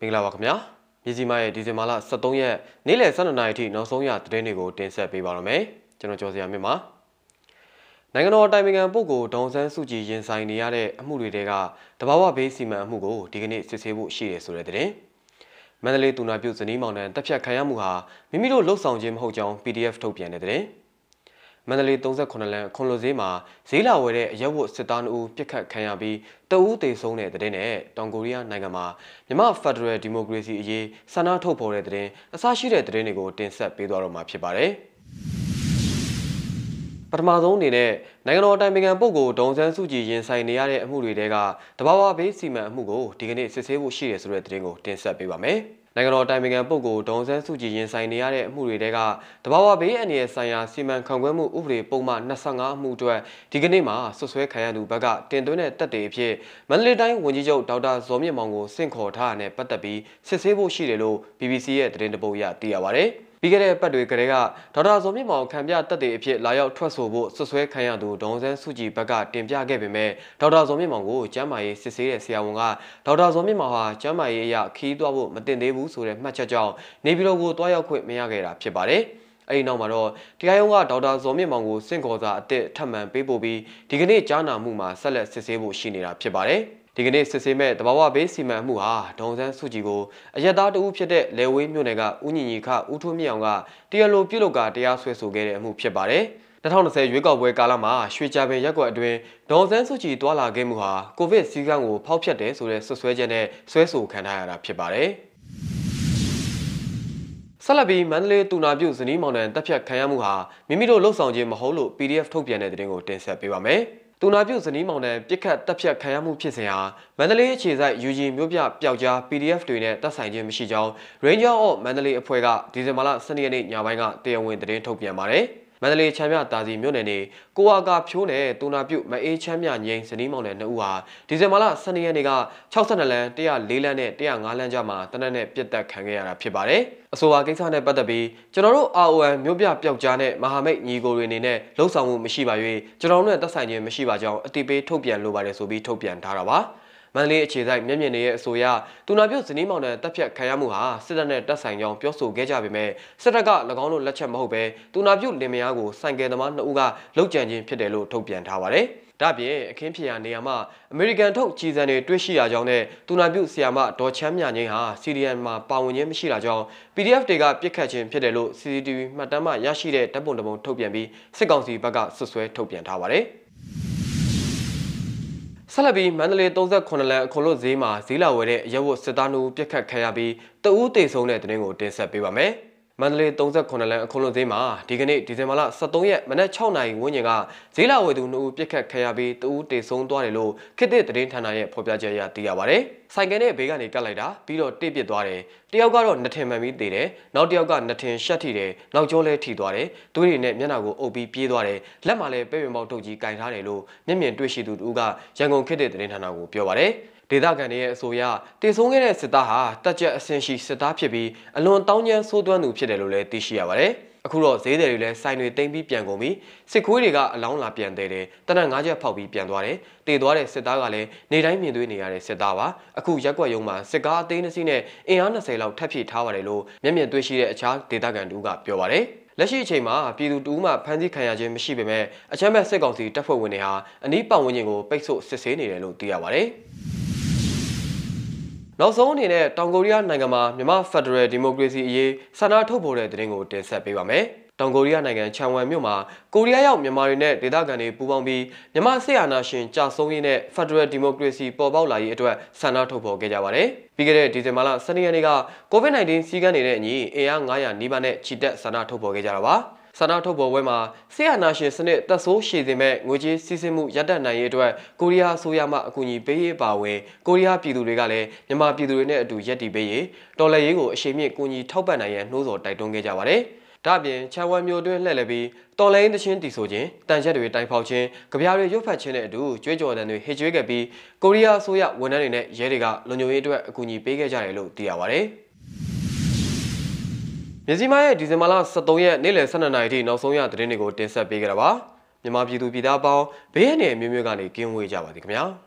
မင်္ဂလာပါခင်ဗျာမြစီမရဲ့ဒီဇင်ဘာလ23ရက်နေ့လယ်12နာရီထိနောက်ဆုံးရသတင်းတွေကိုတင်ဆက်ပေးပါရမယ်ကျွန်တော်ကျော်စရာမြင့်ပါနိုင်ငံတော်တိုင်ပင်ခံပုဂ္ဂိုလ်ဒေါန်ဆန်းစုကြည်ရင်ဆိုင်နေရတဲ့အမှုတွေတဲကတဘာဝဘေးစီမံအမှုကိုဒီကနေ့စစ်ဆေးဖို့ရှိတယ်ဆိုတဲ့သတင်းမန္တလေးတူနာပြုဇနီးမောင်နှံတပ်ဖြတ်ခံရမှုဟာမိမိတို့လှုပ်ဆောင်ခြင်းမဟုတ်ကြောင်း PDF ထုတ်ပြန်တဲ့သတင်း မန္တလေး38လမ်းခွန်လိုဈေးမှာဈေးလာဝယ်တဲ့အရက်ဝတ်စစ်သားနှုတ်ပြစ်ခတ်ခံရပြီးတအူးတေဆုံးတဲ့တဲ့နဲ့တောင်ကိုရီးယားနိုင်ငံမှာမြန်မာဖက်ဒရယ်ဒီမိုကရေစီအရေးဆန္ဒထုတ်ဖော်တဲ့တဲ့အစရှိတဲ့တဲ့တွေကိုတင်ဆက်ပေးသွားတော့မှာဖြစ်ပါတယ်။ပထမဆုံးအနေနဲ့နိုင်ငံတော်တိုင်ပင်ခံပုဂ္ဂိုလ်ဒေါန်ဆန်းစုကြည်ရင်ဆိုင်နေရတဲ့အမှုတွေတဲကတဘာဝဘေးစီမံအမှုကိုဒီကနေ့စစ်ဆေးဖို့ရှိတယ်ဆိုတဲ့သတင်းကိုတင်ဆက်ပေးပါမယ်။ နိုင်ငံတော်တိုင်ပင်ခံပုဂ္ဂိုလ်ဒေါန်ဆန်းစုကြည်ရင်ဆိုင်နေရတဲ့အမှုတွေတဲကတဘာဝဘေးအန္တရာယ်ဆိုင်ရာစီမံခန့်ခွဲမှုဥပဒေပုံမှန်25အမှုအတွက်ဒီကနေ့မှာဆွဆွဲခံရသူဘက်ကတင်သွင်းတဲ့တက်တွေအဖြစ်မန္တလေးတိုင်းဝန်ကြီးချုပ်ဒေါက်တာဇော်မြင့်မောင်ကိုဆင့်ခေါ်ထားတဲ့ပတ်သက်ပြီးစစ်ဆေးဖို့ရှိတယ်လို့ BBC ရဲ့သတင်းတပုတ်အရသိရပါဗျ။ပြီးခဲ့တဲ့ပတ်တွေကလေးကဒေါက်တာဇော်မြင့်မောင်ခံပြတက်တဲ့အဖြစ်လာရောက်ထွက်ဆိုဖို့ဆွဆွဲခံရသူဒေါန်ဆန်းစုကြည်ဘက်ကတင်ပြခဲ့ပေမဲ့ဒေါက်တာဇော်မြင့်မောင်ကိုကျမ်းမာရေးစစ်ဆေးတဲ့ဆရာဝန်ကဒေါက်တာဇော်မြင့်မောင်ဟာကျမ်းမာရေးအရခီးသွားဖို့မတင်သေးဘူးဆိုတဲ့မှတ်ချက်ကြောင့်နေပြည်တော်ကိုတွားရောက်ခွင့်မရခဲ့တာဖြစ်ပါတယ်။အဲဒီနောက်မှာတော့တရားရုံးကဒေါက်တာဇော်မြင့်မောင်ကိုစင့်ခေါ်စာအသစ်ထပ်မံပေးပို့ပြီးဒီကနေ့ကြားနာမှုမှာဆက်လက်စစ်ဆေးဖို့ရှိနေတာဖြစ်ပါတယ်။ဒီကနေ့စစ်ဆေးမဲ့တဘာဝဘေးစီမံမှုဟာဒေါန်ဆန်းစုကြည်ကိုအယက်သားတဦးဖြစ်တဲ့လေဝေးမြို့နယ်ကဦးညီညီခဦးထွန်းမြောင်ကတရားလိုပြုလုပ်ကတရားစွဲဆိုခဲ့တဲ့အမှုဖြစ်ပါတယ်2020ရွေးကောက်ပွဲကာလမှာရွှေကြပင်ရက်ကွက်အတွင်းဒေါန်ဆန်းစုကြည်တွာလာခဲ့မှုဟာကိုဗစ်စည်းကမ်းကိုဖောက်ဖျက်တယ်ဆိုတဲ့ဆွဆွဲချက်နဲ့ဆွဲဆိုခံထားရတာဖြစ်ပါတယ် ဆက်လက်ပြီးမန္တလေးတူနာပြုဇနီးမောင်နှံတပ်ဖြတ်ခံရမှုဟာမိမိတို့လှုပ်ဆောင်ခြင်းမဟုတ်လို့ PDF ထုတ်ပြန်တဲ့သတင်းကိုတင်ဆက်ပေးပါမယ်။တူနာပြုဇနီးမောင်နဲ့ပြစ်ခတ်တပ်ဖြတ်ခံရမှုဖြစ်စဉ်ဟာမန္တလေးအခြေစိုက် UG မြို့ပြပျောက်ကြား PDF တွေနဲ့တပ်ဆိုင်ခြင်းမရှိကြောင်း Ranger of မန္တလေးအဖွဲ့ကဒီဇင်ဘာလ12ရက်နေ့ညပိုင်းကတရားဝင်သတင်းထုတ်ပြန်ပါတယ်။ မန္တလေးချမ်းမြတာစီမြို့နယ်နေကိုဝါကဖြိုးနယ်တူနာပြုမအေးချမ်းမြငိမ့်ဇနီးမောင်နယ်နှစ်ဦးဟာဒီဇင်ဘာလ12ရက်နေ့က62လမ်း104လမ်းနဲ့105လမ်းကြားမှာတနက်နဲ့ပြစ်တက်ခံခဲ့ရတာဖြစ်ပါတယ်။အဆိုပါကိစ္စနဲ့ပတ်သက်ပြီးကျွန်တော်တို့ RON မြို့ပြပျောက်ကြားနဲ့မဟာမိတ်ညီကိုတွေအနေနဲ့လှုပ်ဆောင်မှုမရှိပါ၍ကျွန်တော်တို့နဲ့သက်ဆိုင်ခြင်းမရှိပါကြောင်းအတိပေးထုတ်ပြန်လိုပါတယ်ဆိုပြီးထုတ်ပြန်ထားတာပါ။ မန္တလေးအခြေစိုက်မျက်မြင်တွေရဲ့အဆိုအရတူနာပြုတ်ဇနီးမောင်နှံတပ်ဖြတ်ခံရမှုဟာစစ်တပ်နဲ့တပ်ဆိုင်ကြောင်းပြောဆိုခဲ့ကြပေမဲ့စစ်တပ်က၎င်းတို့လက်ချက်မဟုတ်ပဲတူနာပြုတ်လင်မယားကိုစိုင်ကယ်သမားနှစ်ဦးကလောက်ကျန်ခြင်းဖြစ်တယ်လို့ထုတ်ပြန်ထားပါတယ်။ဒါပြင်အခင်းဖြစ်ရာနေရာမှာအမေရိကန်ထုတ်ကြီးစံတွေတွေ့ရှိရကြောင်းနဲ့တူနာပြုဆီယာမဒေါ်ချမ်းမြငိမ့်ဟာစီရီယန်မှာပါဝင်ခြင်းမရှိတာကြောင့် PDF တွေကပြစ်ခတ်ခြင်းဖြစ်တယ်လို့ CCTV မှတ်တမ်းမှရရှိတဲ့ဓာတ်ပုံတစ်ပုံထုတ်ပြန်ပြီးစစ်ကောင်စီဘက်ကဆွဆွဲထုတ်ပြန်ထားပါတယ်။ ဆက်လက်ပြီးမန္တလေး38လမ်းအခွန်လို့ဈေးမှာဈေးလာဝယ်တဲ့ရဲဝတ်စစ်သားနှုတ်ပြက်ခတ်ခံရပြီးတအူးတေဆုံးတဲ့တဲ့တင်ကိုတင်ဆက်ပေးပါမယ်။မန္တလေး38လမ်းအခွန်လွန်ဈေးမှာဒီကနေ့ဒီဇင်ဘာလ23ရက်မနက်6နာရီဝန်းကျင်ကဈေးလာဝယ်သူ2ဦးပြစ်ခတ်ခံရပြီး2ဦးတေဆုံးသွားတယ်လို့ခေတ်သစ်သတင်းဌာနရဲ့ဖော်ပြချက်အရသိရပါဗျ။ဆိုင်ကယ်နဲ့ဘေးကနေကတ်လိုက်တာပြီးတော့တိပစ်သွားတယ်။တယောက်ကတော့နှထင်မှန်ပြီးသေတယ်။နောက်တယောက်ကနှထင်ရှက်ထိတယ်။နောက်ကျောလဲထိသွားတယ်။သွေးတွေနဲ့မျက်နှာကိုအုပ်ပြီးပြေးသွားတယ်။လက်မှာလည်းပဲ့ပင်ပေါက်ထုတ်ကြီးကင်ထားတယ်လို့မျက်မြင်တွေ့ရှိသူတူကရန်ကုန်ခေတ်သစ်သတင်းဌာနကိုပြောပါဗျ။ဒေသခံတွေရဲ့အဆိုအရတည်ဆုံးခဲ့တဲ့စစ်သားဟာတက်ကြက်အဆင့်ရှိစစ်သားဖြစ်ပြီးအလွန်တောင်းကျမ်းဆိုးသွမ်းသူဖြစ်တယ်လို့လည်းသိရှိရပါတယ်။ အခုတော့ဈေးတယ်တွေလည်းစိုင်တွေတိမ့်ပြီးပြန်ကုန်ပြီစစ်ခွေးတွေကအလောင်းလာပြန်တယ်တယ်တနက်၅ချက်ဖောက်ပြီးပြန်သွားတယ်တည်သွားတဲ့စစ်သားကလည်းနေတိုင်းမြင်တွေ့နေရတဲ့စစ်သားပါအခုရက်ွက်ရုံမှာစစ်ကားအသေးနှစီးနဲ့အင်အား20လောက်ထပ်ဖြည့်ထားပါတယ်လို့မျက်မြင်တွေ့ရှိတဲ့အခြားဒေသခံတူကပြောပါတယ်လက်ရှိအချိန်မှာပြည်သူတူမှဖမ်းဆီးခံရခြင်းမရှိပေမဲ့အချမ်းဘက်စစ်ကောင်စီတပ်ဖွဲ့ဝင်တွေဟာအနီးပတ်ဝန်းကျင်ကိုပိတ်ဆို့စစ်ဆေးနေတယ်လို့သိရပါတယ်။ နောက်ဆုံးအနေနဲ့တောင်ကိုရီးယားနိုင်ငံမှာမြန်မာဖက်ဒရယ်ဒီမိုကရေစီအရေးဆန္ဒထုတ်ဖော်တဲ့သတင်းကိုတင်ဆက်ပေးပါမယ်။တောင်ကိုရီးယားနိုင်ငံချန်ဝမ်မြို့မှာကိုရီးယားရောက်မြန်မာတွေနဲ့ဒေသခံတွေပူးပေါင်းပြီးမြန်မာစစ်အာဏာရှင်ကြာဆုံးရေးနဲ့ဖက်ဒရယ်ဒီမိုကရေစီပေါ်ပေါက်လာရေးအတွက်ဆန္ဒထုတ်ဖော်ခဲ့ကြပါတယ်။ပြီးခဲ့တဲ့ဒီဇင်ဘာလ12ရက်နေ့က COVID-19 စီးကမ်းနေတဲ့အညီအင်အား900နီးပါးနဲ့ချီတက်ဆန္ဒထုတ်ဖော်ခဲ့ကြတာပါ။ ဆန္ဒထုတ်ပေါ်ပွဲမှာဆီယနာရှင်စနစ်တက်ဆိုးရှည်စေမဲ့ငွေကြေးစီးဆင်းမှုရပ်တန့်နိုင်ရေးအတွက်ကိုရီးယားအစိုးရမှအကူအညီပေးရေးပါဝင်ကိုရီးယားပြည်သူတွေကလည်းမြန်မာပြည်သူတွေနဲ့အတူရပ်တည်ပေးရေးတော်လှန်ရေးကိုအရှိန်မြင့်ကူညီထောက်ပံ့နိုင်ရန်နှိုးဆော်တိုက်တွန်းခဲ့ကြပါတယ်။ဒါ့အပြင်ချန်ဝမ်မျိုးတွင်းလှည့်လည်ပြီးတော်လိုင်းတချင်းတီဆိုခြင်းတန်ချက်တွေတိုင်ဖောက်ခြင်းကြပြားတွေရွတ်ဖတ်ခြင်းနဲ့အတူကြွေးကြော်တဲ့တွေဟစ်ကြွေးခဲ့ပြီးကိုရီးယားအစိုးရဝန်ထမ်းတွေနဲ့ရဲတွေကလုံခြုံရေးအတွက်အကူအညီပေးခဲ့ကြတယ်လို့သိရပါတယ်။ မြစည်းမရဲ့ဒီဇင်ဘာလ23ရက်နေ့လယ်12နာရီထိနောက်ဆုံးရသတင်းတွေကိုတင်ဆက်ပေးကြတာပါမြန်မာပြည်သူပြည်သားပေါင်းဘေးရန်တွေမျိုးမျိုးကနေကင်းဝေးကြပါသည်ခင်ဗျာ။